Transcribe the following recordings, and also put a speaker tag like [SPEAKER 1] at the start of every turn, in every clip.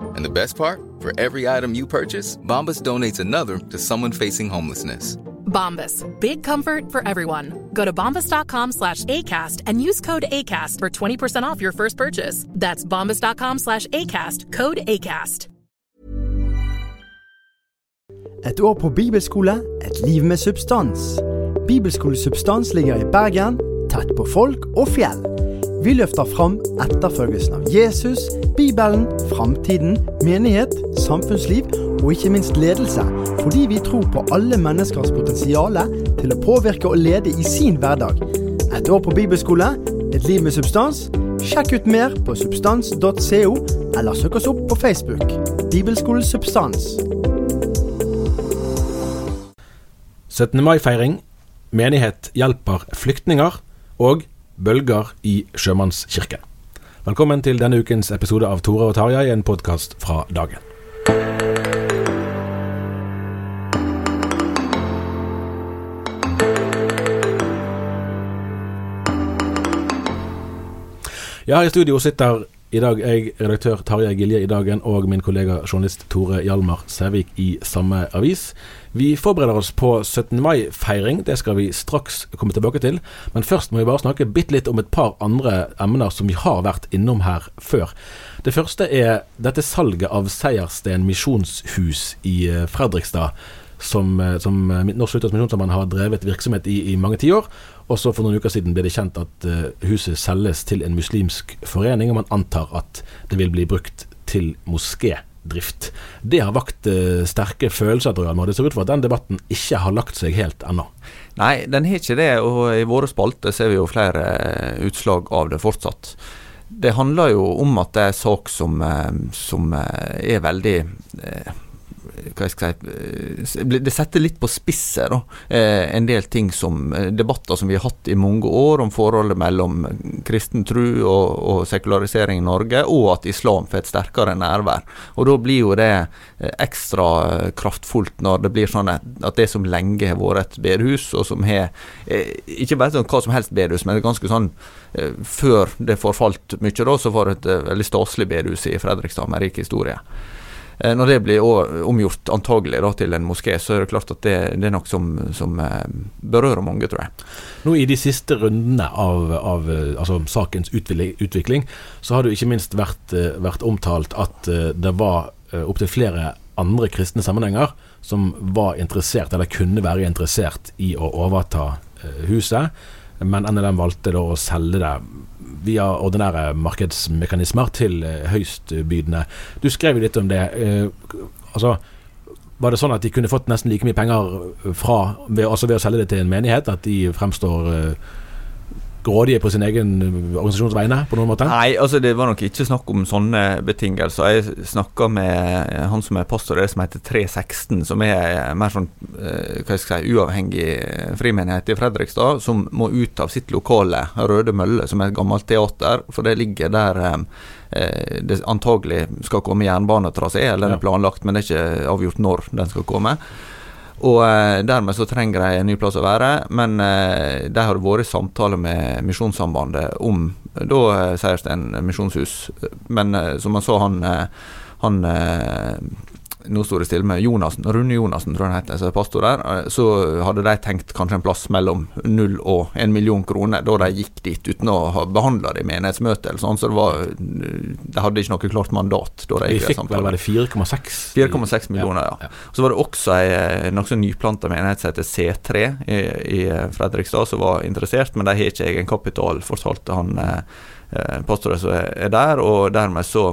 [SPEAKER 1] And the best part? For every item you purchase, Bombas donates another to someone facing homelessness.
[SPEAKER 2] Bombas. Big comfort for everyone. Go to bombas.com slash ACAST and use code ACAST for 20% off your first purchase. That's bombas.com slash ACAST. Code ACAST.
[SPEAKER 3] Et år på bibelskole, et liv med substans. Bibelskole Substans ligger i Bergen, tett på folk og fjell. Vi løfter fram etterfølgelsen av Jesus, Bibelen, framtiden, menighet, samfunnsliv og ikke minst ledelse, fordi vi tror på alle menneskers potensial til å påvirke og lede i sin hverdag. Et år på bibelskole, et liv med substans. Sjekk ut mer på substans.co, eller søk oss opp på Facebook. Bibelskolen Substans.
[SPEAKER 4] 17. mai-feiring, menighet hjelper flyktninger og bølger i sjømannskirken. Velkommen til denne ukens episode av Tore og Tarjei, en podkast fra dagen. Ja, i studio sitter i dag er jeg, redaktør Tarjei Gilje i Dagen, og min kollega journalist Tore Hjalmar Sævik i samme avis. Vi forbereder oss på 17. mai-feiring, det skal vi straks komme tilbake til. Men først må vi bare snakke bitte litt om et par andre emner som vi har vært innom her før. Det første er dette salget av Seiersten misjonshus i eh, Fredrikstad. Som, eh, som Norsk Luthersk Misjonssamband har drevet virksomhet i i mange tiår. Og så for noen uker siden ble det kjent at uh, huset selges til en muslimsk forening, og man antar at det vil bli brukt til moskédrift. Det har vakt sterke følelser, tror jeg. og det ser ut for at den debatten ikke har lagt seg helt ennå.
[SPEAKER 5] Nei, den har ikke det, og i våre spalter ser vi jo flere utslag av det fortsatt. Det handler jo om at det er en sak som, som er veldig eh, hva skal si Det setter litt på spisset da, en del ting som debatter som vi har hatt i mange år om forholdet mellom kristen tro og, og sekularisering i Norge, og at islam får et sterkere nærvær. Og Da blir jo det ekstra kraftfullt når det blir sånn at det som lenge har vært et bedehus, og som har ikke bare sånn hva som helst bedehus, men ganske sånn før det forfalt mye, da, så var det et veldig staselig bedehus i Fredrikstad med rik historie. Når det blir omgjort antagelig da, til en moské, så er det klart at det, det er noe som, som, berører mange, tror jeg.
[SPEAKER 4] Nå I de siste rundene av, av altså, sakens utvikling, så har det ikke minst vært, vært omtalt at det var opptil flere andre kristne sammenhenger som var interessert, eller kunne være interessert i å overta huset, men NLM valgte da å selge det via ordinære markedsmekanismer til høystbydende. Du skrev jo litt om det. Eh, altså, var det sånn at de kunne fått nesten like mye penger fra, ved, altså ved å selge det til en menighet, at de fremstår eh, grådige på sin egen organisasjons vegne, på noen måte?
[SPEAKER 5] Nei, altså det var nok ikke snakk om sånne betingelser. Jeg snakka med han som er pastor det som heter 316, som er mer sånn hva skal jeg si, uavhengig frimenighet i Fredrikstad, som må ut av sitt lokale, Røde Mølle, som er et gammelt teater, for det ligger der eh, det antagelig skal komme jernbanetrasé, eller den er planlagt, men det er ikke avgjort når den skal komme. Og eh, dermed så trenger de en ny plass å være, men eh, de har vært i samtale med Misjonssambandet om da eh, Seierstein misjonshus. Men som man sa, han, han nå står det stille med Jonassen, Rune Jonassen, tror jeg han heter, som er pastor der. eh, Så hadde de tenkt kanskje en plass mellom null og en million kroner da de gikk dit uten å ha behandla det i menighetsmøte eller sånn. Så det var De hadde ikke noe klart mandat da de gikk i samtale.
[SPEAKER 4] var det 4,6?
[SPEAKER 5] 4,6 millioner, ja. Så var det også ei eh, nokså nyplanta menighet som heter C3 i, i eh, Fredrikstad, som var interessert, men de har ikke egenkapital, fortalte han eh, eh, pastoren som er der, og dermed så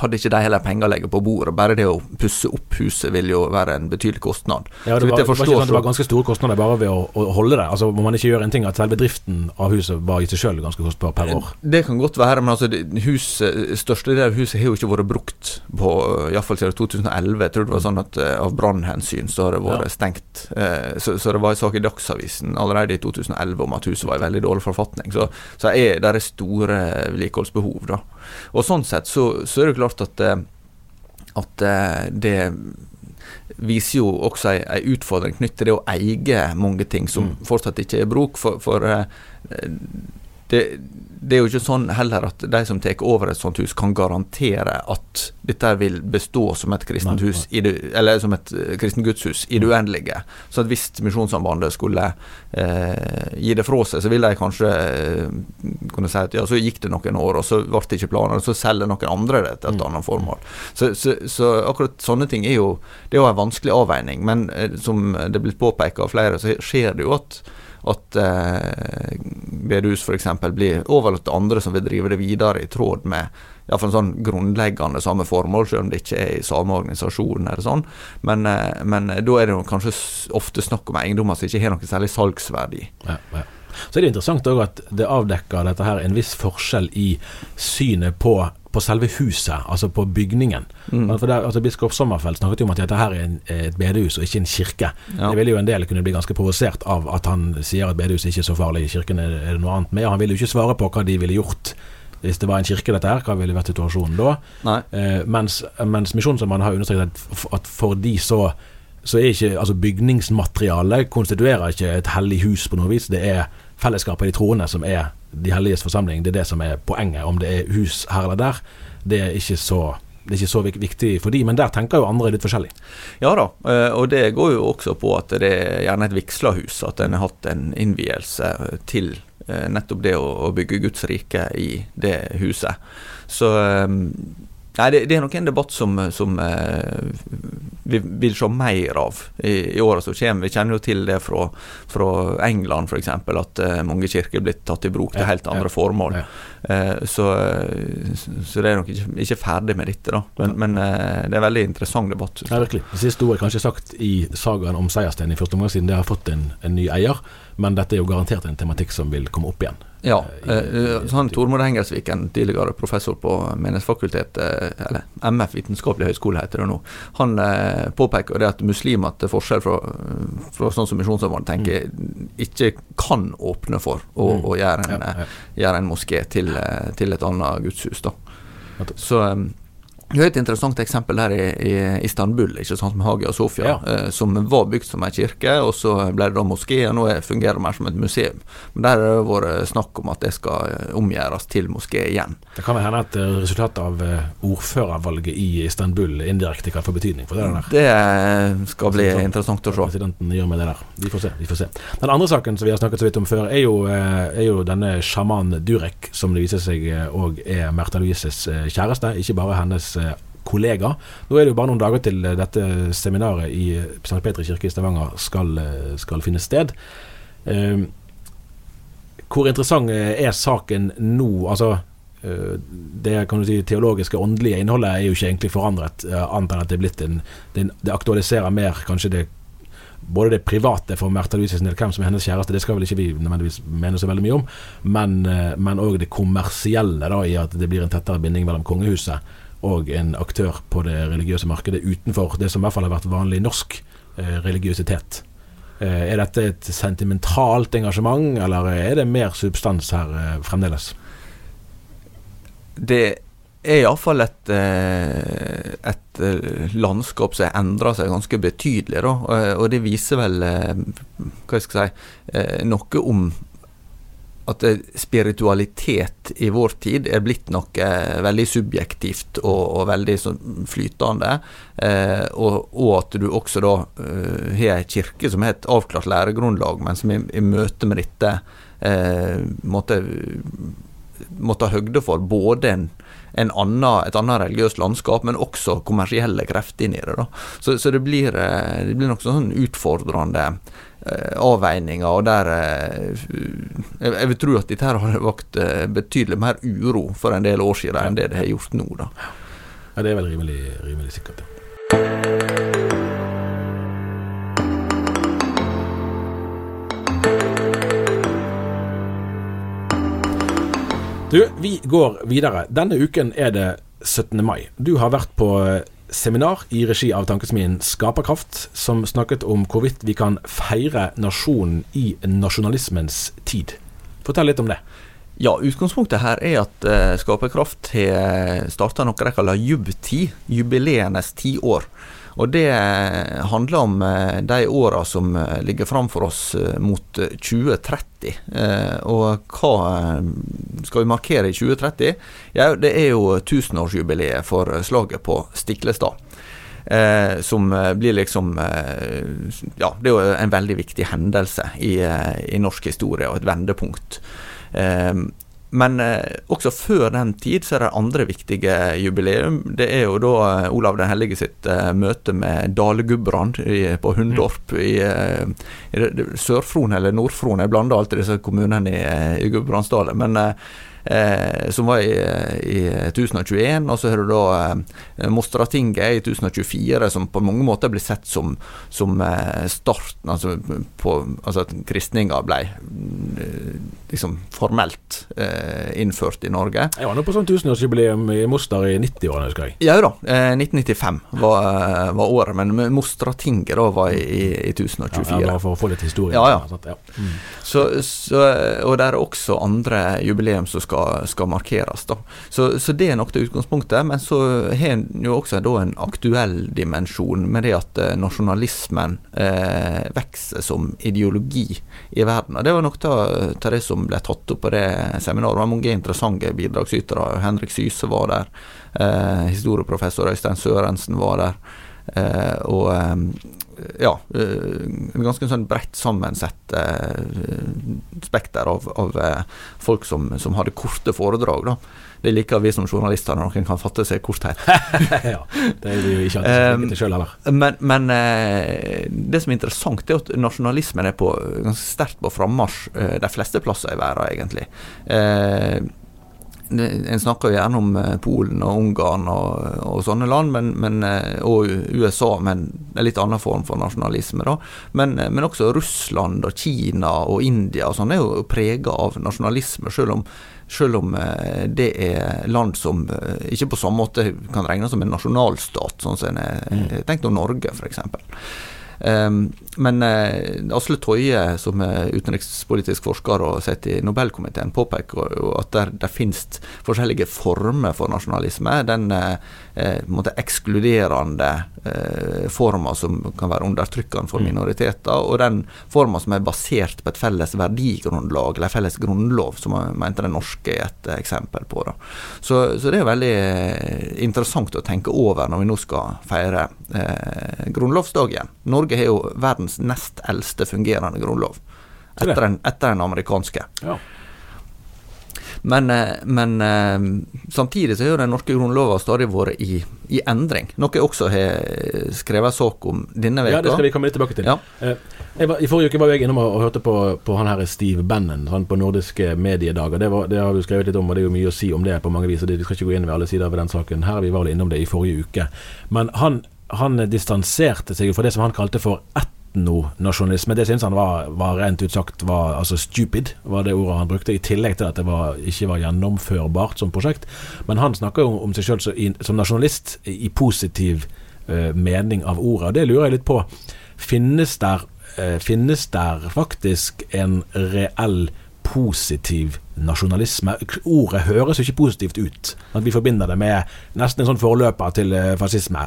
[SPEAKER 5] hadde ikke de heller penger å legge på bordet. Bare det å pusse opp huset vil jo være en betydelig kostnad.
[SPEAKER 4] Ja, det var, det
[SPEAKER 5] forstår,
[SPEAKER 4] sånn at det var ganske store kostnader bare ved å, å holde det. Altså Må man ikke gjøre en ting at selve driften av huset var i seg sjøl ganske kostbar per år?
[SPEAKER 5] Det kan godt være, men altså huset, største del av huset har jo ikke vært brukt på iallfall siden 2011. Jeg tror det var sånn at eh, av brannhensyn så har det vært
[SPEAKER 4] Ja.
[SPEAKER 5] stengt. Eh, så, så det var en sak i Dagsavisen allerede i 2011 om at huset var i veldig dårlig forfatning. Så, så er, det er store vedlikeholdsbehov, da. Og sånn sett så, så er det klart at eh, at eh, det viser jo også ei, ei utfordring knyttet til det å eie mange ting som
[SPEAKER 4] Mm.
[SPEAKER 5] fortsatt ikke er bruk. For, for eh, det, det er jo ikke sånn heller at de som tar over et sånt hus, kan garantere at dette vil bestå som et kristent hus, i det, eller som et eh, kristent gudshus i det uendelige. Så hvis Misjonssambandet skulle eh, gi det fra seg, så ville de kanskje eh, kunne si at ja, så gikk det noen år, og så ble det ikke planer, og så selger noen andre det til et
[SPEAKER 4] Mm.
[SPEAKER 5] annet formål. Så, så, så akkurat sånne ting er jo Det er jo en vanskelig avveining, men eh, som det er blitt påpekt av flere, så skjer det jo at at eh, bedehus f.eks. blir overlatt til andre som vil drive det videre i tråd med iallfall sånn grunnleggende samme formål, selv om det ikke er i samme organisasjon eller sånn. Men, eh, men da er det jo kanskje ofte snakk om eiendommer som ikke har noe særlig salgsverdi.
[SPEAKER 4] Ja, ja. Så er det interessant også at det avdekker dette her en viss forskjell i synet på, på selve huset, altså på bygningen.
[SPEAKER 5] Mm.
[SPEAKER 4] For der, altså Biskop Sommerfeld snakket jo om at dette her er en, et bedehus og ikke en kirke.
[SPEAKER 5] Ja.
[SPEAKER 4] Det ville jo en del kunne bli ganske provosert av at han sier at bedehus ikke er så farlig, kirken er, er det noe annet med. Og han ville jo ikke svare på hva de ville gjort hvis det var en kirke, dette her. Hva ville vært situasjonen da? Eh, mens mens Misjonssambandet har understreket at, at for de så så er ikke altså bygningsmaterialet konstituerer ikke et hellig hus på noe vis. Det er fellesskapet de troende som er de helliges forsamling. Det er det som er poenget. Om det er hus her eller der, det er ikke så, det er ikke så viktig for de, men der tenker jo andre litt forskjellig.
[SPEAKER 5] Ja da, eh, og det går jo også på at det er gjerne et vigsla hus, at en har hatt en innvielse til eh, nettopp det å bygge Guds rike i det huset. Så eh, Nei, det, det er nok en debatt som, som eh, vi vil se mer av i, i åra som kommer. Vi kjenner jo til det fra, fra England f.eks., at eh, mange kirker er blitt tatt i bruk til
[SPEAKER 4] Ja,
[SPEAKER 5] helt andre
[SPEAKER 4] ja,
[SPEAKER 5] formål.
[SPEAKER 4] ja.
[SPEAKER 5] Eh, så, eh, så det er nok ikke, ikke ferdig med dette, da. Men, men eh, det er en veldig interessant debatt.
[SPEAKER 4] Ja, virkelig. Det siste ordet er kanskje sagt i sagaen om Seiersten i første omgang, siden det har fått en, en ny eier. Men dette er jo garantert en tematikk som vil komme opp igjen.
[SPEAKER 5] Ja.
[SPEAKER 4] i-
[SPEAKER 5] Eh, så han Tormod Engelsviken, tidligere professor på Menighetsfakultetet, eller MF Vitenskapelig høgskole heter det nå, han eh, påpeker det at muslimer til forskjell fra, fra sånn som Misjonssambandet tenker, ikke kan åpne for å,
[SPEAKER 4] Mm.
[SPEAKER 5] å gjøre, en,
[SPEAKER 4] Ja, ja.
[SPEAKER 5] eh, gjøre en moské til, eh, til et annet gudshus. da. Så eh, det er et interessant eksempel der i, i Istanbul, ikke sant, med Hagia Sofia,
[SPEAKER 4] Ja.
[SPEAKER 5] eh, som var bygd som en kirke, og så ble det da moské, og nå er- fungerer det mer som et museum. Men der har det vært snakk om at det skal eh, omgjøres til moské igjen.
[SPEAKER 4] Det kan hende at eh, resultatet av eh, ordførervalget i Istanbul indirekte kan få betydning for det der.
[SPEAKER 5] Det eh, skal bli
[SPEAKER 4] sånn,
[SPEAKER 5] interessant å se.
[SPEAKER 4] presidenten gjør med det der. Vi får se. vi får se Den andre saken som vi har snakket så vidt om før, er jo, eh, er jo denne sjaman Durek, som det viser seg òg er Märtha Louises eh, kjæreste, ikke bare hennes eh, kollega. Nå er det jo bare noen dager til eh, dette seminaret i St. Petri kirke i Stavanger skal, eh, skal finne sted. Eh, hvor interessant eh, er saken nå? Altså eh, det kan du si, teologiske, åndelige innholdet er jo ikke egentlig forandret, eh, annet enn at det er blitt en Det, aktualiserer mer kanskje det både det private for Märtha Louise del, hvem som er hennes kjæreste, det skal vel ikke vi nødvendigvis mene så veldig mye om, eh, men òg det kommersielle da, i at det blir en tettere binding mellom kongehuset og en aktør på det religiøse markedet utenfor det som i hvert fall har vært vanlig norsk eh, religiøsitet. Eh, er dette et sentimentalt engasjement, eller er det mer substans her eh, fremdeles?
[SPEAKER 5] Det er iallfall et, eh, et eh, landskap som har endra seg ganske betydelig. Da. Og det viser vel hva jeg si, noe om at spiritualitet i vår tid er blitt noe veldig subjektivt og, og veldig sånn flytende. Eh, og, og, at du også da uh, har ei kirke som har et avklart læregrunnlag, men som i, i møte med dette eh, måtte, måtte ha høgde for både en, en annen, et annet religiøst landskap, men også kommersielle krefter inn i det. Da. Så, så det, blir, eh, det blir noe sånn utfordrende Eh, avveininger, og der eh, Jeg vil tro at dette her har vakt eh, betydelig mer uro for en del år siden enn det det har gjort nå. da.
[SPEAKER 4] Ja, det er vel rimelig, rimelig sikkert. Ja. Du, vi går videre. Denne uken er det 17. mai. Du har vært på seminar i regi av Tankesmien Skaperkraft, som snakket om hvorvidt vi kan feire nasjonen i nasjonalismens tid. Fortell litt om det.
[SPEAKER 5] Ja, Utgangspunktet her er at uh, Skaperkraft har starta noe de kaller jubb-tid, jubileenes tiår. Og det eh, handler om eh, de åra som eh, ligger framfor oss mot 2030. Og hva skal vi markere i 2030? Ja, det er jo tusenårsjubileet for slaget på Stiklestad. Eh, som blir liksom eh, Ja, det er jo en veldig viktig hendelse i, i norsk historie, og et vendepunkt. Eh, men eh, også før den tid så er det andre viktige jubileum. Det er jo da eh, Olav den hellige sitt eh, møte med Dalegudbrand på Hundorp i, i Sør-Fron eller Nord-Fron. Jeg blander alltid disse kommunene i, i Gudbrandsdalen. Men eh, som var i, i 1021. Og så har du da eh, Mostratinget i 1024, som på mange måter blir sett som, som eh, starten altså, på, altså at kristninga ble eh, liksom formelt eh, innført i Norge.
[SPEAKER 4] Jeg var nå på sånn tusenårsjubileum i Mostar i 90-årene, husker jeg.
[SPEAKER 5] Ja da. 1995 eh, var, var, året, men Mostratinget da var i, i, i 1024. Ja,
[SPEAKER 4] bare for å få litt historie.
[SPEAKER 5] Ja, ja. ja. Mm. Så, så, og det er også andre jubileum som skal skal, skal markeres. Så, så, det er nok det utgangspunktet. Men så har en jo også en aktuell dimensjon med det at eh, nasjonalismen eh, vokser som ideologi i verden. Og Det var noe av det som ble tatt opp på det seminaret. Det var mange interessante bidragsytere. Henrik Syse var der. Eh, historieprofessor Øystein Sørensen var der. Eh, og eh, ja, eh, ganske sånn bredt sammensett spekter av, av folk som, som, hadde korte foredrag. da. Det liker vi som journalister når noen kan fatte seg korthet.
[SPEAKER 4] ja, det er jo ikke alltid til sjøl heller.
[SPEAKER 5] Men, men det som er interessant, er at nasjonalismen er på, ganske sterkt på frammarsj de fleste plasser i verden, egentlig. En snakker jo gjerne om eh, Polen og Ungarn og, og sånne land, men, men, eh, og USA, men en litt annen form for nasjonalisme. da. Men, eh, men også Russland og Kina og India og sånn er jo prega av nasjonalisme, selv om, selv om det er land som ikke på samme måte kan regnes som en nasjonalstat, sånn som en er mm. tenkt om Norge, f.eks. Um, men uh, Asle Toje, som er utenrikspolitisk forsker og sitter i Nobelkomiteen, påpeker jo at det, det finnes forskjellige former for nasjonalisme. Den uh, måte ekskluderende forma som kan være undertrykkende for mm. minoriteter, og den forma som er basert på et felles verdigrunnlag, eller felles grunnlov, som jeg mente den norske er et eksempel på. Så, så, det er veldig interessant å tenke over når vi nå skal feire grunnlovsdagen. Norge har jo verdens nest eldste fungerende grunnlov. Etter den, etter den amerikanske. Ja. Men, eh, men, eh, samtidig så har den norske grunnloven stadig vært i, i, endring. Noe jeg også har skrevet sak om denne veka.
[SPEAKER 4] Ja, det skal vi komme litt tilbake til. Ja. Eh, var, I forrige uke var jeg innom og hørte på, på han her Steve Bannon han på nordiske mediedager. Det, var, det, har du skrevet litt om, og det er jo mye å si om det på mange vis. og Vi skal ikke gå inn ved alle sider ved den saken her. Vi var vel innom det i forrige uke. Men han, han distanserte seg jo fra det som han kalte for etnonasjonalisme. Det syntes han var, var, rent ut sagt var, altså stupid, var det ordet han brukte. I tillegg til at det var, ikke var gjennomførbart som prosjekt. Men han snakker jo om seg sjøl som nasjonalist i positiv uh, mening av ordet. Og det lurer jeg litt på. Finnes der, uh, finnes der faktisk en reell positiv nasjonalisme. Ordet høres jo ikke positivt ut. At vi forbinder det med nesten en sånn forløper til eh, fascisme,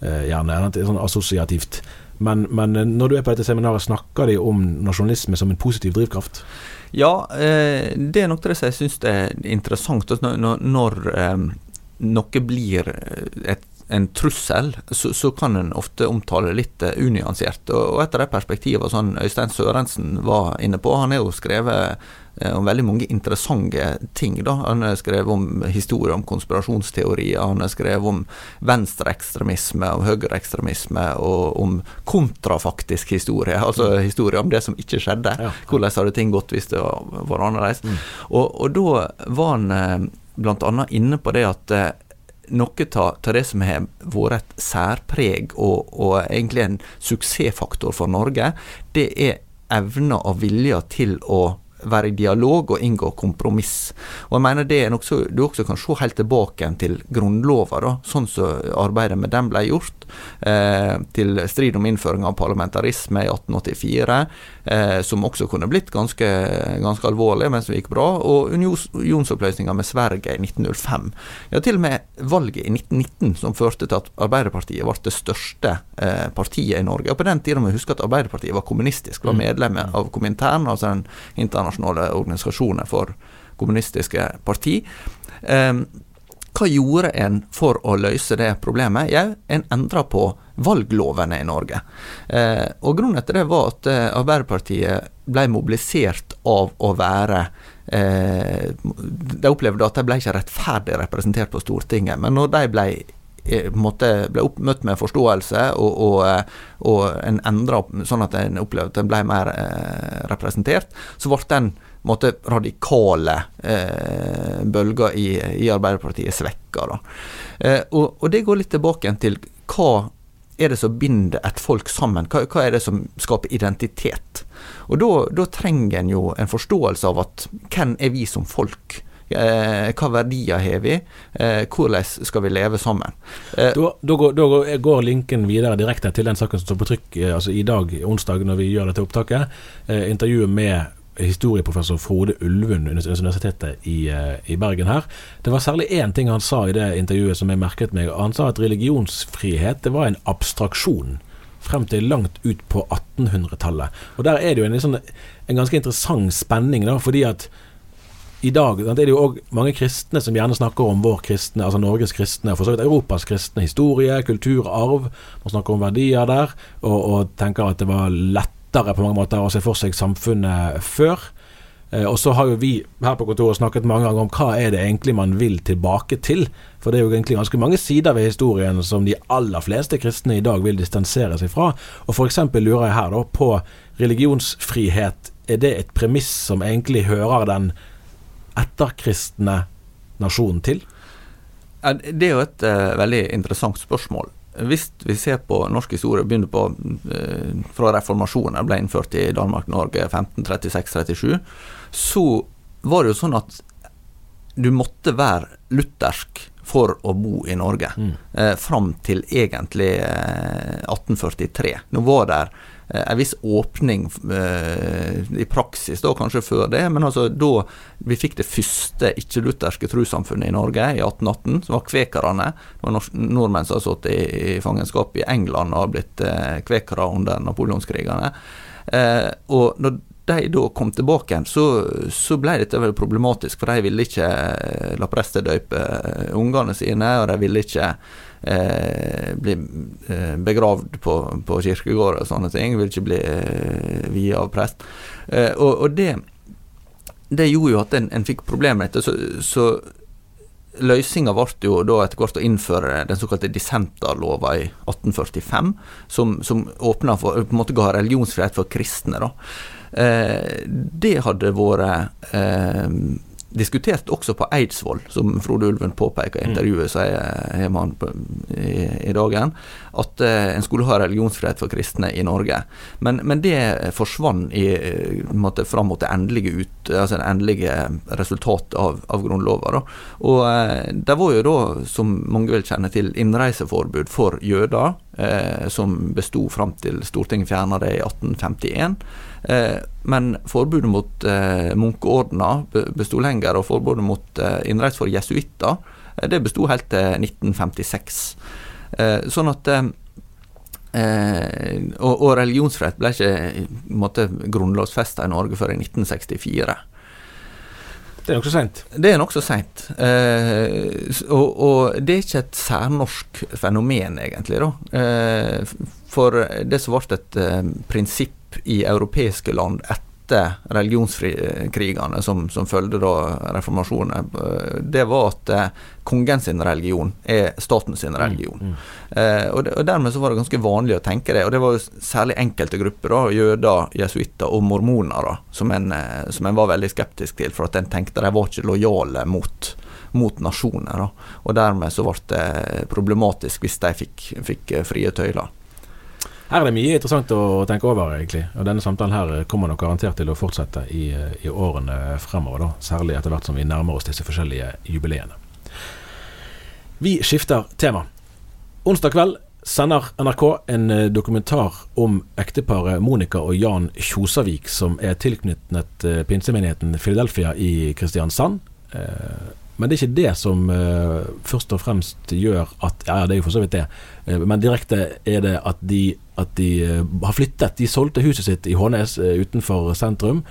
[SPEAKER 4] gjerne. Sånn assosiativt. Men, men, når du er på dette seminaret, snakker de om nasjonalisme som en positiv drivkraft?
[SPEAKER 5] Ja, eh, det er nok det jeg syns er interessant. Altså, når, når eh, noe blir et en trussel, så, så, kan en ofte omtale litt uh, unyansert. Og, og et av de perspektivene sånn Øystein Sørensen var inne på, han har jo skrevet uh, om veldig mange interessante ting. da. Han har skrevet om historie om konspirasjonsteorier, han har skrevet om venstreekstremisme og høyreekstremisme, og om kontrafaktisk historie, altså mm. historie om det som ikke skjedde. Ja. Hvordan hadde ting gått hvis det var, annerledes. Mm. Og, og, da var han uh, bl.a. inne på det at noe av det som har vært et særpreg og, og, egentlig en suksessfaktor for Norge, det er evna og vilja til å være i dialog og inngå kompromiss. Og jeg mener Det er noe du også kan se helt tilbake til Grunnlova, sånn som arbeidet med den ble gjort. Eh, til strid om innføring av parlamentarisme i 1884, eh, som også kunne blitt ganske, ganske alvorlig, men som gikk bra. Og unionsoppløsninga med Sverige i 1905. Ja, til og med valget i 1919 som førte til at Arbeiderpartiet ble det største eh, partiet i Norge. Og På den tida må vi huske at Arbeiderpartiet var kommunistisk, var mm. medlem av Komintern, altså den internasjonale organisasjonen for kommunistiske parti. Eh, hva gjorde en for å løse det problemet? Jau, en endra på valglovene i Norge. Eh, og Grunnen til det var at eh, Arbeiderpartiet ble mobilisert av å være eh, De opplevde at de ble ikke rettferdig representert på Stortinget. Men når de ble ble møtt med forståelse, og, og, og en endra sånn at en opplevde at en ble mer eh, representert, så ble den måtte, radikale eh, bølger i, i, Arbeiderpartiet svekka. Eh, og, og, det går litt tilbake til hva er det som binder et folk sammen? Hva, hva er det som skaper identitet? Og da trenger en jo en forståelse av at hvem er vi som folk? Eh, hva verdier har vi? Eh, hvordan skal vi leve sammen?
[SPEAKER 4] Eh, da, da, går, da, går, linken videre direkte til den saken som står på trykk eh, altså i dag, onsdag, når vi gjør dette opptaket. Eh, intervjuet med historieprofessor Frode Ulvund Universitetet i, uh, i, Bergen her. Det var særlig én ting han sa i det intervjuet som jeg merket meg. Han sa at religionsfrihet det var en abstraksjon frem til langt ut på 1800-tallet. Og Der er det jo en, liksom, en ganske interessant spenning, da, fordi at i dag det er det jo òg mange kristne som gjerne snakker om vår kristne, altså Norges kristne, for så vidt Europas kristne historie, kultur, arv. Man snakker om verdier der, og, og tenker at det var lett lettere på mange måter å se for seg samfunnet før. Eh, og så har jo vi her på kontoret snakket mange ganger om hva er det egentlig man vil tilbake til. For det er jo egentlig ganske mange sider ved historien som de aller fleste kristne i dag vil distansere seg fra. Og f.eks. lurer jeg her da på religionsfrihet. Er det et premiss som egentlig hører den etterkristne nasjonen til?
[SPEAKER 5] Det er jo et uh, veldig interessant spørsmål. Hvis vi ser på norsk historie, begynner på eh, fra reformasjonen ble innført i Danmark-Norge 1536-37, så var det jo sånn at du måtte være luthersk for å bo i Norge. Mm. Eh, fram til egentlig eh, 1843. Nå var det en viss åpning eh, i praksis, da kanskje før det, men altså da vi fikk det første ikke-lutherske trossamfunnet i Norge i 1818, som var kvekerne. Det var nordmenn som hadde sittet i, i, fangenskap i England og blitt eh, kvekere under napoleonskrigene. Eh, og når de da kom tilbake igjen, så, så, ble dette veldig problematisk. For de ville ikke eh, la prester døype ungene sine, og de ville ikke eh, bli eh, begravd på, på kirkegårder og sånne ting. Vil ikke bli eh, via av prest. Eh, og, og det, det, gjorde jo at en, en fikk problemer med dette. Så, så Løsninga ble jo da etter hvert å innføre den såkalte dissenterlova i 1845, som, som åpna for på en måte ga religionsfrihet for kristne. da. Eh, det hadde vært eh, diskutert også på Eidsvoll, som Frode Ulven påpeker i mm. intervjuet som har med i, dagen, at uh, en skulle ha religionsfrihet for kristne i Norge. Men, men det forsvant i, måte, fram mot det endelige, ut, altså det endelige resultatet av, av Grunnlova. Og uh, det var jo da, som mange vil kjenne til, innreiseforbud for jøder eh, som besto fram til Stortinget fjerna det i 1851. Eh, men forbudet mot eh, munkeordener besto lenger, og forbudet mot eh, innreise for jesuitter eh, det besto helt til 1956. Eh, sånn at eh, og, og, religionsfrihet ble ikke grunnlovfesta i Norge før i 1964.
[SPEAKER 4] Det er nokså seint.
[SPEAKER 5] Det er nokså seint. Eh, og, og, det er ikke et særnorsk fenomen, egentlig. da. Eh, for det som ble et eh, prinsipp i europeiske land etter etter religionskrigene som, som følgde da reformasjonen, eh, det var at eh, kongen sin religion er staten sin mm, religion. Mm, mm. Eh, og, og, Dermed så var det ganske vanlig å tenke det. Og det var særlig enkelte grupper, da, jøder, jesuitter og mormoner, da, som en, eh, som en var veldig skeptisk til, for at en tenkte de var ikke lojale mot mot nasjoner. Da. Og dermed så ble det problematisk hvis de fikk, fikk frie tøyler.
[SPEAKER 4] Her er det mye interessant å tenke over, egentlig. Og denne samtalen her kommer nok garantert til å fortsette i, i årene fremover, da. Særlig etter hvert som vi nærmer oss disse forskjellige jubileene. Vi skifter tema. Onsdag kveld sender NRK en eh, dokumentar om ekteparet Monica og Jan Kjosavik, som er tilknyttet eh, pinsemenigheten Philadelphia i Kristiansand. Men det er ikke det som uh, først og fremst gjør at Ja, det er jo for så vidt det. Uh, men direkte er det at de, at de uh, har flyttet. De solgte huset sitt i Hånes utenfor sentrum,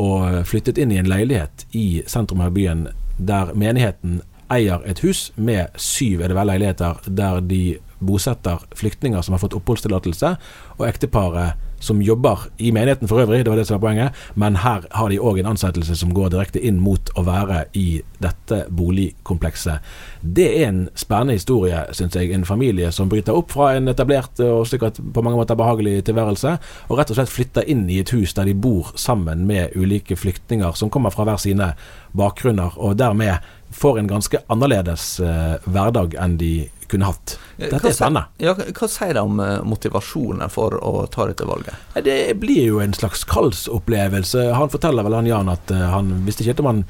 [SPEAKER 4] og flyttet inn i en leilighet i sentrum av byen der menigheten eier et hus med syv er det vel leiligheter, der de bosetter flyktninger som har fått oppholdstillatelse, og ekteparet som jobber i menigheten for øvrig, det var det som var poenget, men her har de òg en ansettelse som går direkte inn mot å være i dette boligkomplekset. Det er en spennende historie, syns jeg. En familie som bryter opp fra en etablert og sikkert på mange måter behagelig tilværelse, og rett og slett flytter inn i et hus der de bor sammen med ulike flyktninger som kommer fra hver sine bakgrunner, og dermed får en ganske annerledes eh, hverdag enn de kunne hatt. Dette hva, er spennende.
[SPEAKER 5] Ja, hva sier det om uh, motivasjonen for å ta dette valget?
[SPEAKER 4] Det blir jo en slags kallsopplevelse. Han forteller vel han Jan at uh, han visste ikke om han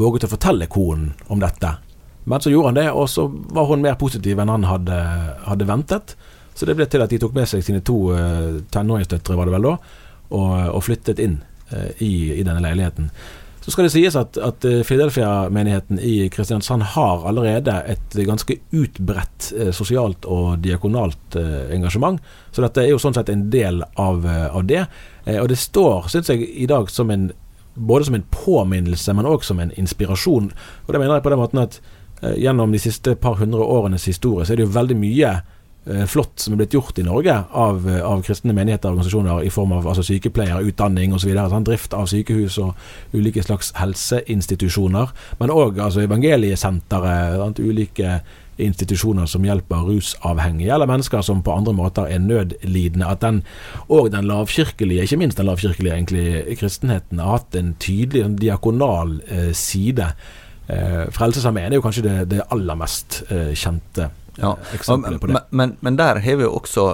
[SPEAKER 4] våget å fortelle konen om dette. Men så gjorde han det, og så var hun mer positiv enn han hadde, hadde ventet. Så det ble til at de tok med seg sine to uh, tenåringsdøtre, var det vel da, og, og flyttet inn uh, i, i, denne leiligheten. Så skal det sies at, at eh, Fidelfia-menigheten i Kristiansand har allerede et ganske utbredt eh, sosialt og diakonalt eh, engasjement. Så dette er jo sånn sett en del av, av det. og det står, syns jeg, i dag som en både som en påminnelse, men òg som en inspirasjon. Og det mener jeg på den måten at gjennom de siste par hundre årenes historie, så er det jo veldig mye Eh, flott som er blitt gjort i Norge av, eh, av kristne menigheter og organisasjoner i form av altså sykepleiere, utdanning osv. Sånn, drift av sykehus og ulike slags helseinstitusjoner. Men òg altså, evangeliesenteret, sånn, ulike institusjoner som hjelper rusavhengige, eller mennesker som på andre måter er nødlidende. At den, og den lavkirkelige, ikke minst den lavkirkelige egentlig, kristenheten, har hatt en tydelig en diakonal eh, side. Eh, Frelsesarmeen er jo kanskje det, det aller mest eh, kjente
[SPEAKER 5] ja, eksempelet på det. Men, men, men der har vi jo også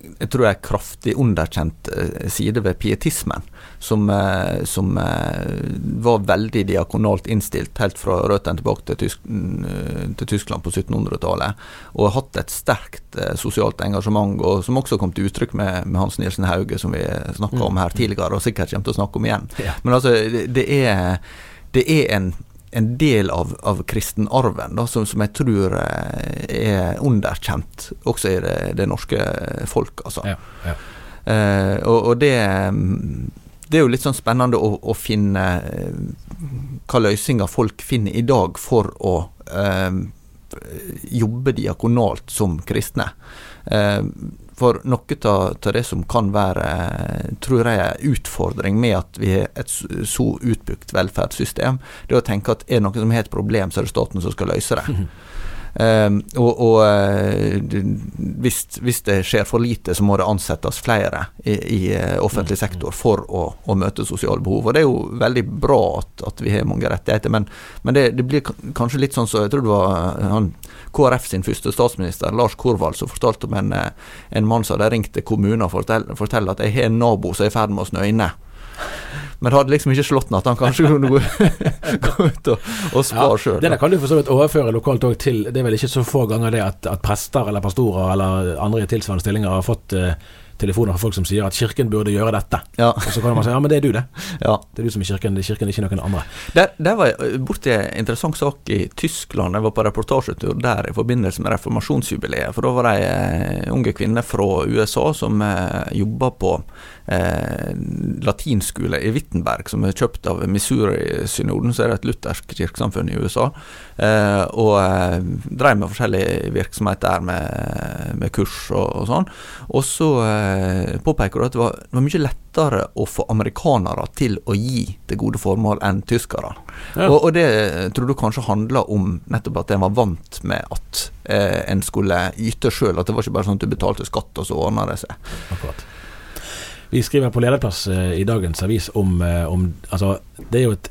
[SPEAKER 5] jeg tror det er kraftig underkjent eh, side ved pietismen, som, eh, som eh, var veldig diakonalt innstilt helt fra røttene tilbake til, Tysk, til, Tyskland på 1700-tallet, og har hatt et sterkt sosialt engasjement, og som også kom til uttrykk med, med Hans Nielsen Hauge, som vi snakka om her mm. tidligere, og sikkert kommer til å snakke om igjen. Men altså, det, det, er, det er en en del av, av kristenarven da, som, som, jeg tror eh, er underkjent også i det, det norske folk. Altså. Ja, ja. Eh, og, og det, det, er jo litt sånn spennende å, å finne hva løsninger folk finner i dag for å eh, jobbe diakonalt som kristne. Eh, for noe av det som kan være, tror jeg, en utfordring med at vi har et så utbygd velferdssystem, det er å tenke at er det noen som har et problem, så er det staten som skal løse det. Um, og, og uh, hvis, hvis, det skjer for lite, så må det ansettes flere i, i uh, offentlig mm. sektor for å, å, møte sosiale behov. Og det er jo veldig bra at, at vi har mange rettigheter, men, men det, det, blir kanskje litt sånn så Jeg tror det var uh, han KrF sin første statsminister, Lars Korvald, som fortalte om en, en mann som hadde ringt til kommunen og fortalt at jeg har en nabo som er i ferd med å snø inne. Men det hadde liksom ikke slått han at han kanskje kunne gå, gå ut og, og spare
[SPEAKER 4] Ja,
[SPEAKER 5] sjøl.
[SPEAKER 4] det der kan du for så vidt overføre lokalt òg til Det er vel ikke så få ganger det at, at prester eller pastorer eller andre i tilsvarende stillinger har fått uh, telefoner fra folk som sier at kirken burde gjøre dette.
[SPEAKER 5] Ja.
[SPEAKER 4] Og så kan man si ja, men det er du, det.
[SPEAKER 5] ja.
[SPEAKER 4] Det er du som er kirken, det er kirken, ikke noen andre.
[SPEAKER 5] Der, der var jeg borti en interessant sak i Tyskland. Jeg var på reportasjetur der i forbindelse med reformasjonsjubileet. For da var det ei eh, unge kvinne fra USA som eh, jobba på eh, latinskole i Wittenberg, som er kjøpt av Missouri-synoden, så er det et luthersk kirkesamfunn i USA. Eh, og eh, drev med forskjellig virksomhet der med, med kurs og, og sånn. Og så eh, påpeker du at det var, det var mye lettere å få amerikanere til å gi til gode formål enn tyskere.
[SPEAKER 4] Ja.
[SPEAKER 5] Og, og det tror du kanskje handla om nettopp at en var vant med at eh, en skulle yte sjøl. At det var ikke bare sånn at du betalte skatt, og så ordna det seg.
[SPEAKER 4] Akkurat. Vi skriver på lederplass eh, i dagens avis om, eh, om Altså, det er jo et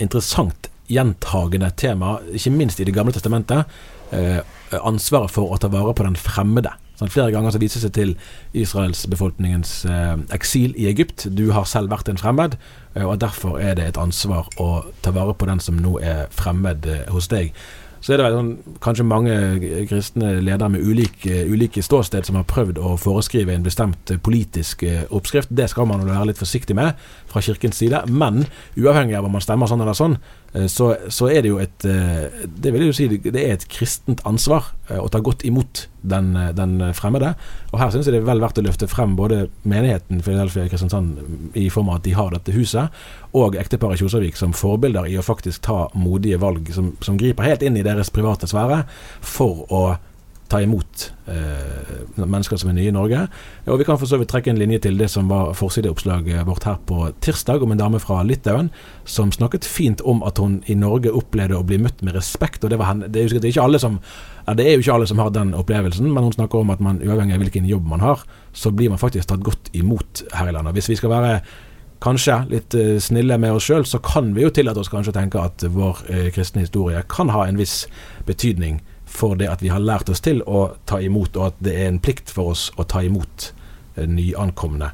[SPEAKER 4] interessant gjentagende tema, ikke minst i Det gamle testamentet. Eh, ansvaret for å ta vare på den fremmede. Sånn, flere ganger så vises det til israelsbefolkningens eh, eksil i Egypt. Du har selv vært en fremmed, eh, og derfor er det et ansvar å ta vare på den som nå er fremmed eh, hos deg. Så er det sånn, kanskje mange kristne ledere med ulike, ulike ståsted som har prøvd å foreskrive en bestemt eh, politisk eh, oppskrift. Det skal man være litt forsiktig med fra kirkens side. Men uavhengig av om man stemmer sånn eller sånn, eh, så, så er det jo et eh, Det vil jeg jo si det er et kristent ansvar eh, å ta godt imot den, eh, den fremmede. Og her syns jeg det er vel verdt å løfte frem både menigheten Philadelphia Kristiansand i form av at de har dette huset, og ekteparet Kjosavik som forbilder i å faktisk ta modige valg som, som griper helt inn i deres private sfære for å ta imot eh, mennesker som er nye i Norge. Og Vi kan for så vidt trekke en linje til det som var forsideoppslaget vårt her på tirsdag, om en dame fra Litauen som snakket fint om at hun i Norge opplevde å bli møtt med respekt. og Det, henne, det, er, jo, som, det er jo ikke alle som har den opplevelsen, men hun snakker om at man uavhengig av hvilken jobb man har, så blir man faktisk tatt godt imot her i landet. Hvis vi skal være kanskje litt eh, snille med oss sjøl, så kan vi jo tillate oss kanskje å tenke at vår eh, kristne historie kan ha en viss betydning for det at vi har lært oss til å ta imot, og at det er en plikt for oss å ta imot eh, nyankomne.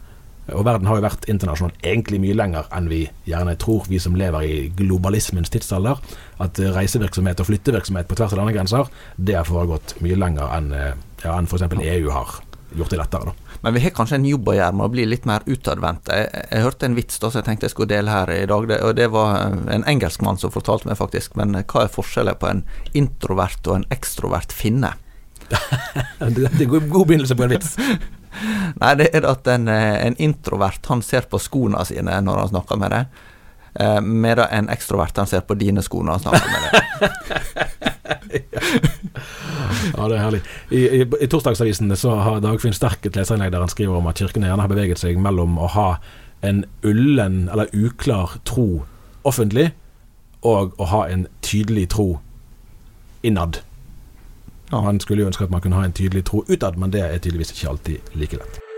[SPEAKER 4] Og verden har jo vært internasjonal egentlig mye lenger enn vi gjerne tror, vi som lever i globalismens tidsalder. At eh, reisevirksomhet og flyttevirksomhet på tvers av landegrenser, det har foregått mye lenger enn eh, ja, enn f.eks. EU har gjort det lettere. da.
[SPEAKER 5] Men vi har kanskje en jobb å gjøre med å bli litt mer utadvendte. Jeg, jeg hørte en vits da, som jeg tenkte jeg skulle dele her i dag. Det, og det var en engelskmann som fortalte meg faktisk. Men hva er forskjellen på en introvert og en ekstrovert finne?
[SPEAKER 4] Det er god, god begynnelse på en vits.
[SPEAKER 5] Nei, det er at en, eh, en introvert han ser på skoene sine når han snakker med deg. Eh, medan en ekstrovert han ser på dine sko når han snakker med deg.
[SPEAKER 4] Ja, det er herlig. I, i, i torsdagsavisen så har Dagfinn Sterk et leserinnlegg der han skriver om at kirkene gjerne har beveget seg mellom å ha en ullen eller uklar tro offentlig, og å ha en tydelig tro innad. Ja, han skulle jo ønske at man kunne ha en tydelig tro utad, men det er tydeligvis ikke alltid like lett.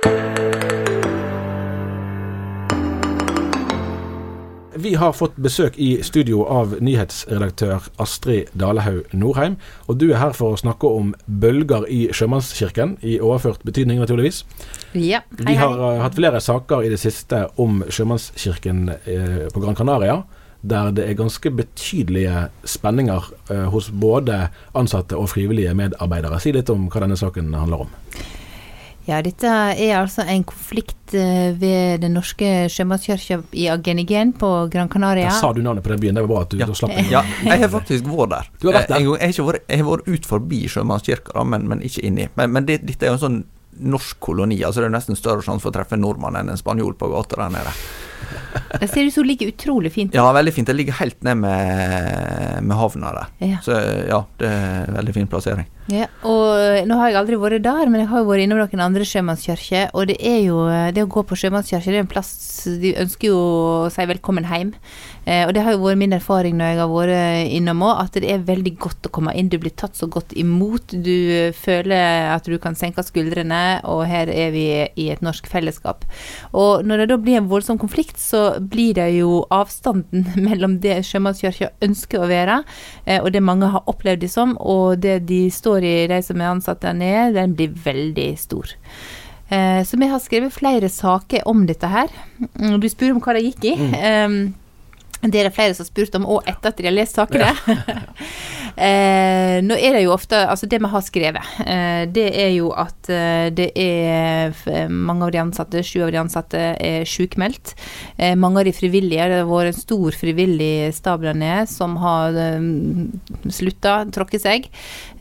[SPEAKER 4] Vi har fått besøk i studio av nyhetsredaktør Astrid Dalehaug Norheim. Og du er her for å snakke om bølger i Sjømannskirken, i overført betydning naturligvis.
[SPEAKER 6] Ja,
[SPEAKER 4] Vi
[SPEAKER 6] hei,
[SPEAKER 4] har
[SPEAKER 6] hei.
[SPEAKER 4] eh, hatt flere saker i det siste om Sjømannskirken uh, på Gran Canaria. Der det er ganske betydelige spenninger uh, hos både ansatte og frivillige medarbeidere. Si litt om hva denne saken handler om.
[SPEAKER 6] Ja, dette er altså en konflikt eh, ved Den norske sjømannskirka i Agenigen på Gran Canaria.
[SPEAKER 4] Der sa du navnet på den byen. Det var bra at du
[SPEAKER 5] Ja.
[SPEAKER 4] da slapp inn.
[SPEAKER 5] Ja, jeg har faktisk vært der.
[SPEAKER 4] Du har vært der?
[SPEAKER 5] Eh, jeg, har ikke vært, jeg har vært ut forbi Sjømannskirka, men, men ikke inni. Men, men det, dette er jo en sånn norsk koloni. altså Det er nesten større sjanse for å treffe en nordmann enn en spanjol på gata der nede.
[SPEAKER 6] Det ser ut som det ligger utrolig fint.
[SPEAKER 5] Ja, veldig fint. Det ligger helt ned med, med havna der.
[SPEAKER 6] Ja.
[SPEAKER 5] Så ja, det er en veldig fin plassering.
[SPEAKER 6] Ja, og eh, nå har jeg aldri vært der, men jeg har jo vært innom noen andre sjømannskirker. Og det er jo Det å gå på sjømannskirke, det er en plass De ønsker jo å si velkommen hjem. Eh, og det har jo vært min erfaring når jeg har vært innom òg, at det er veldig godt å komme inn. Du blir tatt så godt imot. Du føler at du kan senke skuldrene, og her er vi i et norsk fellesskap. Og når det da blir en voldsom konflikt, så blir det jo avstanden mellom det sjømannskirka ønsker å være, eh, og det mange har opplevd det som, og det de står i, de som er ansatt der nede, den blir veldig stor. Eh, så vi har skrevet flere saker om dette her. Mm, Du spør om hva det gikk i. Eh, det er det flere som har spurt om, òg etter at de har lest sakene. eh, nå er det jo ofte Altså, det vi har skrevet, eh, det er jo at eh, det er mange av de ansatte, sju av de ansatte, er sykmeldt. Eh, mange av de frivillige, det har vært en stor frivillig stab der nede som har eh, slutta, tråkket seg.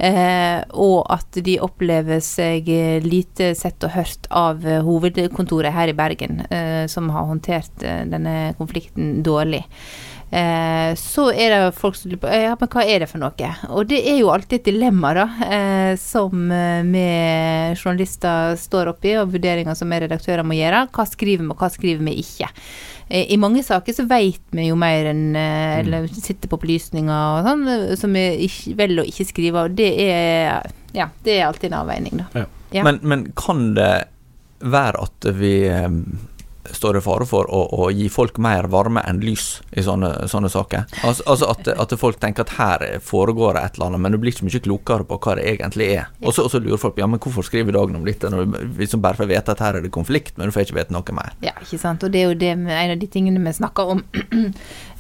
[SPEAKER 6] Eh, og at de opplever seg lite sett og hørt av hovedkontoret her i Bergen, som har håndtert denne konflikten dårlig. Eh, så er det folk som lurer på ja, men hva er det for noe? Og det er jo alltid et dilemma, da, eh, som eh, vi journalister står oppi, og vurderinger som vi redaktører må gjøre. Hva skriver vi, og hva skriver vi ikke? Eh, I mange saker så vet vi jo mer enn eh, Eller sitter på opplysninger og sånn, eh, som vi ikke, velger å ikke skrive, og det er Ja, det er alltid en avveining, da. Ja.
[SPEAKER 5] Men, men kan det være at vi eh, står i fare for å, å gi folk mer varme enn lys i sånne, sånne saker? Altså, altså at, at folk tenker at her foregår det et eller annet, men du blir ikke mye klokere på hva det egentlig er. Og så lurer folk ja, men hvorfor skriver dagen om dette når du liksom bare får vite at her er det konflikt, men du får ikke vite noe mer.
[SPEAKER 6] Ja, ikke sant. Og det er jo det, med- en av de tingene vi snakker om.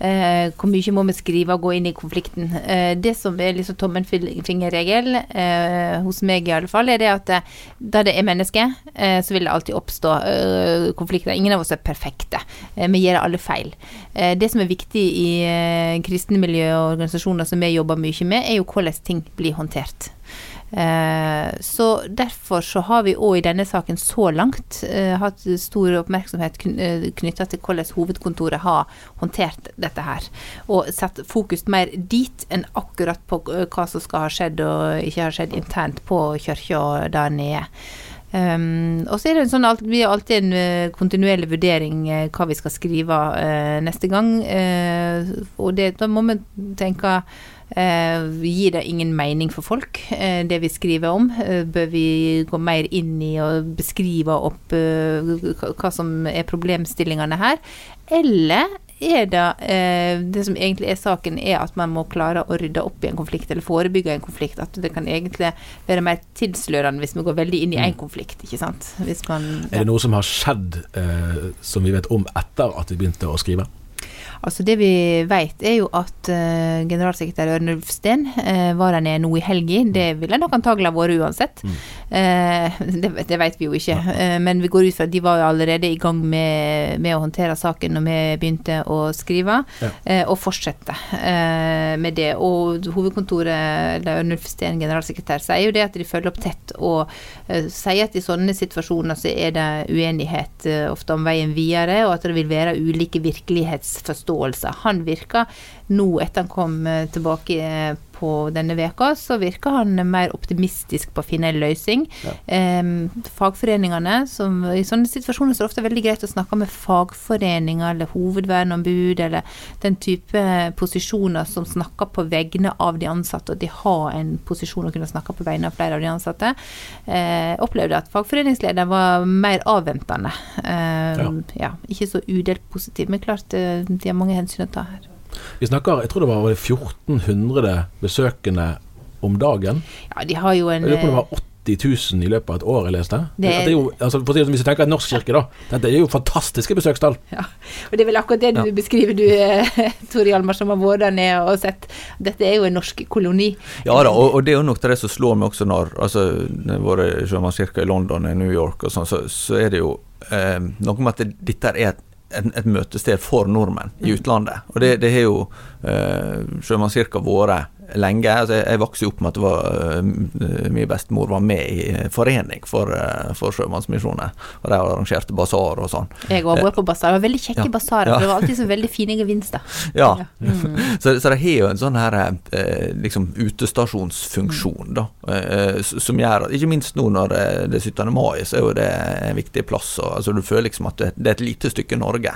[SPEAKER 6] eh, hvor mye må vi skrive og gå inn i konflikten? Eh, det som er liksom tommelfingerregel, eh, hos meg i alle fall, er det at eh, da det er mennesker, eh, så vil det alltid oppstå eh, konflikter. Ingen av oss er perfekte. Vi gjør alle feil. Det som er viktig i kristne miljø og organisasjoner som vi jobber mye med, er jo hvordan ting blir håndtert. Eh, så derfor så har vi òg i denne saken så langt eh, hatt stor oppmerksomhet knytta til hvordan hovedkontoret har håndtert dette her. Og satt fokus mer dit enn akkurat på eh, hva som skal ha skjedd og ikke ha skjedd internt på kirka der nede. Um, og så er det en sånn, vi har alltid en uh, kontinuerlig vurdering uh, hva vi skal skrive uh, neste gang. eh, og det, da må vi tenke eh, Gir det ingen mening for folk, eh, det vi skriver om? Eh, bør vi gå mer inn i og beskrive opp eh, hva- som er problemstillingene her? Eller er det eh, Det som egentlig er saken, er at man må klare å rydde opp i en konflikt, eller forebygge en konflikt. At det kan egentlig være mer tilslørende hvis vi går veldig inn i én konflikt, ikke sant. Man
[SPEAKER 4] Er det noe som har skjedd eh, som vi vet om etter at vi begynte å skrive?
[SPEAKER 6] Altså Det vi vet, er jo at uh, generalsekretær Ørnulf Steen uh, var der nede nå i helga. Det ville nok antagelig ha vært uansett. Eh, det, det vet vi jo ikke. Eh, men vi går ut fra at de var jo allerede i gang med, med å håndtere saken når vi begynte å skrive,
[SPEAKER 4] Ja.
[SPEAKER 6] eh, og fortsette eh, med det. Og hovedkontoret, eller Ørnulf Steen, generalsekretær, sier jo det at de følger opp tett, og eh, sier at i sånne situasjoner så er det uenighet eh, ofte om veien videre, og at det vil være ulike virkelighetsforståelser. Han virker nå, etter han kom eh, tilbake eh, på denne veka, så virker han mer optimistisk på å finne en løsning. Em, fagforeningene, som i sånne situasjoner så er det ofte veldig greit å snakke med fagforeninger eller hovedverneombud eller den type posisjoner som snakker på vegne av de ansatte, og de har en posisjon å kunne snakke på vegne av flere av de ansatte. Eh, opplevde at fagforeningslederen var mer avventende. Eh,
[SPEAKER 4] Ja.
[SPEAKER 6] ja, ikke så udelt positiv, men klart det de har mange hensyn å ta her.
[SPEAKER 4] Vi snakker, jeg tror det var var 1400 besøkende om dagen.
[SPEAKER 6] Ja, de har jo en
[SPEAKER 4] Jeg lurer på om det
[SPEAKER 6] eh,
[SPEAKER 4] var 80 000 i løpet av et år jeg leste.
[SPEAKER 6] Det
[SPEAKER 4] Det
[SPEAKER 6] er-
[SPEAKER 4] er, jo, altså, for å si det Hvis vi tenker at norsk kirke, da. Dette er jo fantastiske besøkstall.
[SPEAKER 6] Ja, og det er vel akkurat det du
[SPEAKER 4] Ja.
[SPEAKER 6] beskriver, du eh, Tor Hjalmar, som har vært der nede og sett. Dette er jo en norsk koloni.
[SPEAKER 5] Ja da, og, og det er jo nok det som slår meg også når altså, jeg har vært sjømannskirka i London og New York og sånn, så, så er det jo eh, noe med at dette er et, et, et møtested for nordmenn i utlandet. Og det, det har jo eh, sjømannskirka vært lenge. Altså, jeg, vokste opp med at det var eh, min bestemor var med i eh, forening for, uh, for Sjømannsmisjonen. Og de arrangerte basar og sånn.
[SPEAKER 6] Jeg har vært på basar. Det var veldig kjekke
[SPEAKER 5] Ja.
[SPEAKER 6] basarer.
[SPEAKER 5] Ja.
[SPEAKER 6] Det var alltid så veldig fine gevinster.
[SPEAKER 5] Ja.
[SPEAKER 6] Mm.
[SPEAKER 5] så, så det har jo en sånn her eh, liksom utestasjonsfunksjon, da. Eh, som gjør at Ikke minst nå når eh, det er 17. mai, så er jo det en viktig plass. Og, altså, du føler liksom at det, det er et lite stykke Norge.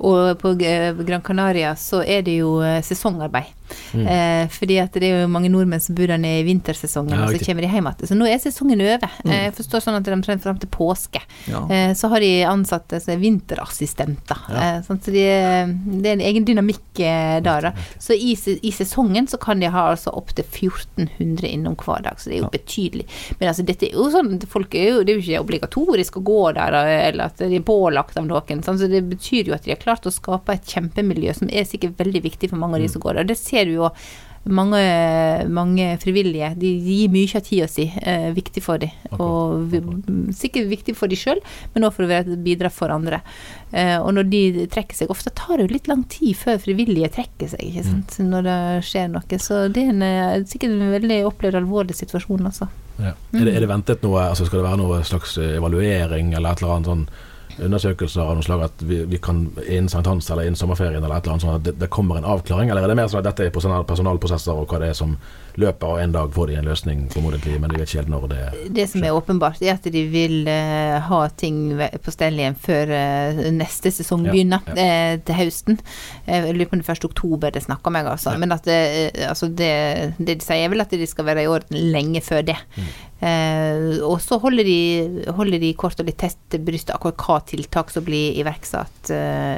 [SPEAKER 6] Og på Gran Canaria så er det jo eh, sesongarbeid.
[SPEAKER 4] Mm.
[SPEAKER 6] Eh, fordi at det er jo mange nordmenn som bor der nede i vintersesongen,
[SPEAKER 4] Ja,
[SPEAKER 6] og så kommer de hjem igjen. Så nå er sesongen over.
[SPEAKER 4] Mm.
[SPEAKER 6] Eh, Jeg forstår sånn at de trent fram til påske.
[SPEAKER 5] Ja.
[SPEAKER 6] Eh, så har de ansatte som er vinterassistenter.
[SPEAKER 4] Ja.
[SPEAKER 6] Eh, sånn, så de, det er en egen dynamikk eh, der. Da. Så i, i sesongen så kan de ha altså opptil 1400 innom hver dag, så det er jo betydelig. Men altså dette er jo sånn folk er jo, Det er jo ikke obligatorisk å gå der, eh, eller at de er pålagt av noen. Sånn, så det betyr jo at de har klart å skape et kjempemiljø som er sikkert veldig viktig for mange av de som går der. Det ser du jo mange, mange frivillige. De gir mye av tida si. Eh, viktig for dem. Og vi- sikkert viktig for dem sjøl, men òg for å et for andre. Eh, og når de trekker seg Ofte tar det jo litt lang tid før frivillige trekker seg, ikke sant. Når det skjer noe. Så det er en, eh, sikkert en veldig opplevd alvorlig situasjon, altså.
[SPEAKER 4] Ja. Er, det, er det ventet noe altså Skal det være noe slags evaluering eller et eller annet sånn undersøkelser av noe slag at vi, vi kan innen sankthans eller innen sommerferien eller et eller annet sånn at det, det kommer en avklaring, eller er det mer sånn at dette er personalprosesser og hva det er som løper, av en dag får de en løsning formodentlig, men de vet ikke helt når det
[SPEAKER 6] Det som er åpenbart, er at de vil eh, ha ting på stell igjen før eh, neste sesong begynner,
[SPEAKER 4] ja.
[SPEAKER 6] eh, til høsten. Jeg lurer på om det er 1. oktober det snakker om, jeg, altså. Men at det, altså det, det de sier, er vel at de skal være i orden lenge før det.
[SPEAKER 4] Mm.
[SPEAKER 6] Og så holder de, holder de kort og litt tett til brystet akkurat hva tiltak som blir iverksatt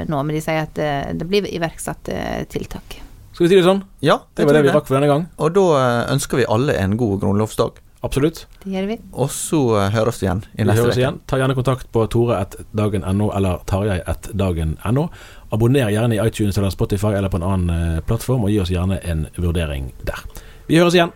[SPEAKER 6] nå. Men de sier at det blir iverksatt tiltak.
[SPEAKER 4] Skal vi si det sånn?
[SPEAKER 5] Ja,
[SPEAKER 4] Det
[SPEAKER 5] det
[SPEAKER 4] var det vi rakk for denne gang.
[SPEAKER 5] Og da eh, ønsker vi alle en god grunnlovsdag.
[SPEAKER 4] Absolutt.
[SPEAKER 6] Det gjør vi.
[SPEAKER 5] Og så eh, høres vi igjen i
[SPEAKER 4] Vi
[SPEAKER 5] neste uke.
[SPEAKER 4] igjen. Ta gjerne kontakt på tore.dagen.no eller tarjei.dagen.no. Abonner gjerne i iTunes eller Spotify eller på en annen eh, plattform, og gi oss gjerne en vurdering der. Vi høres igjen.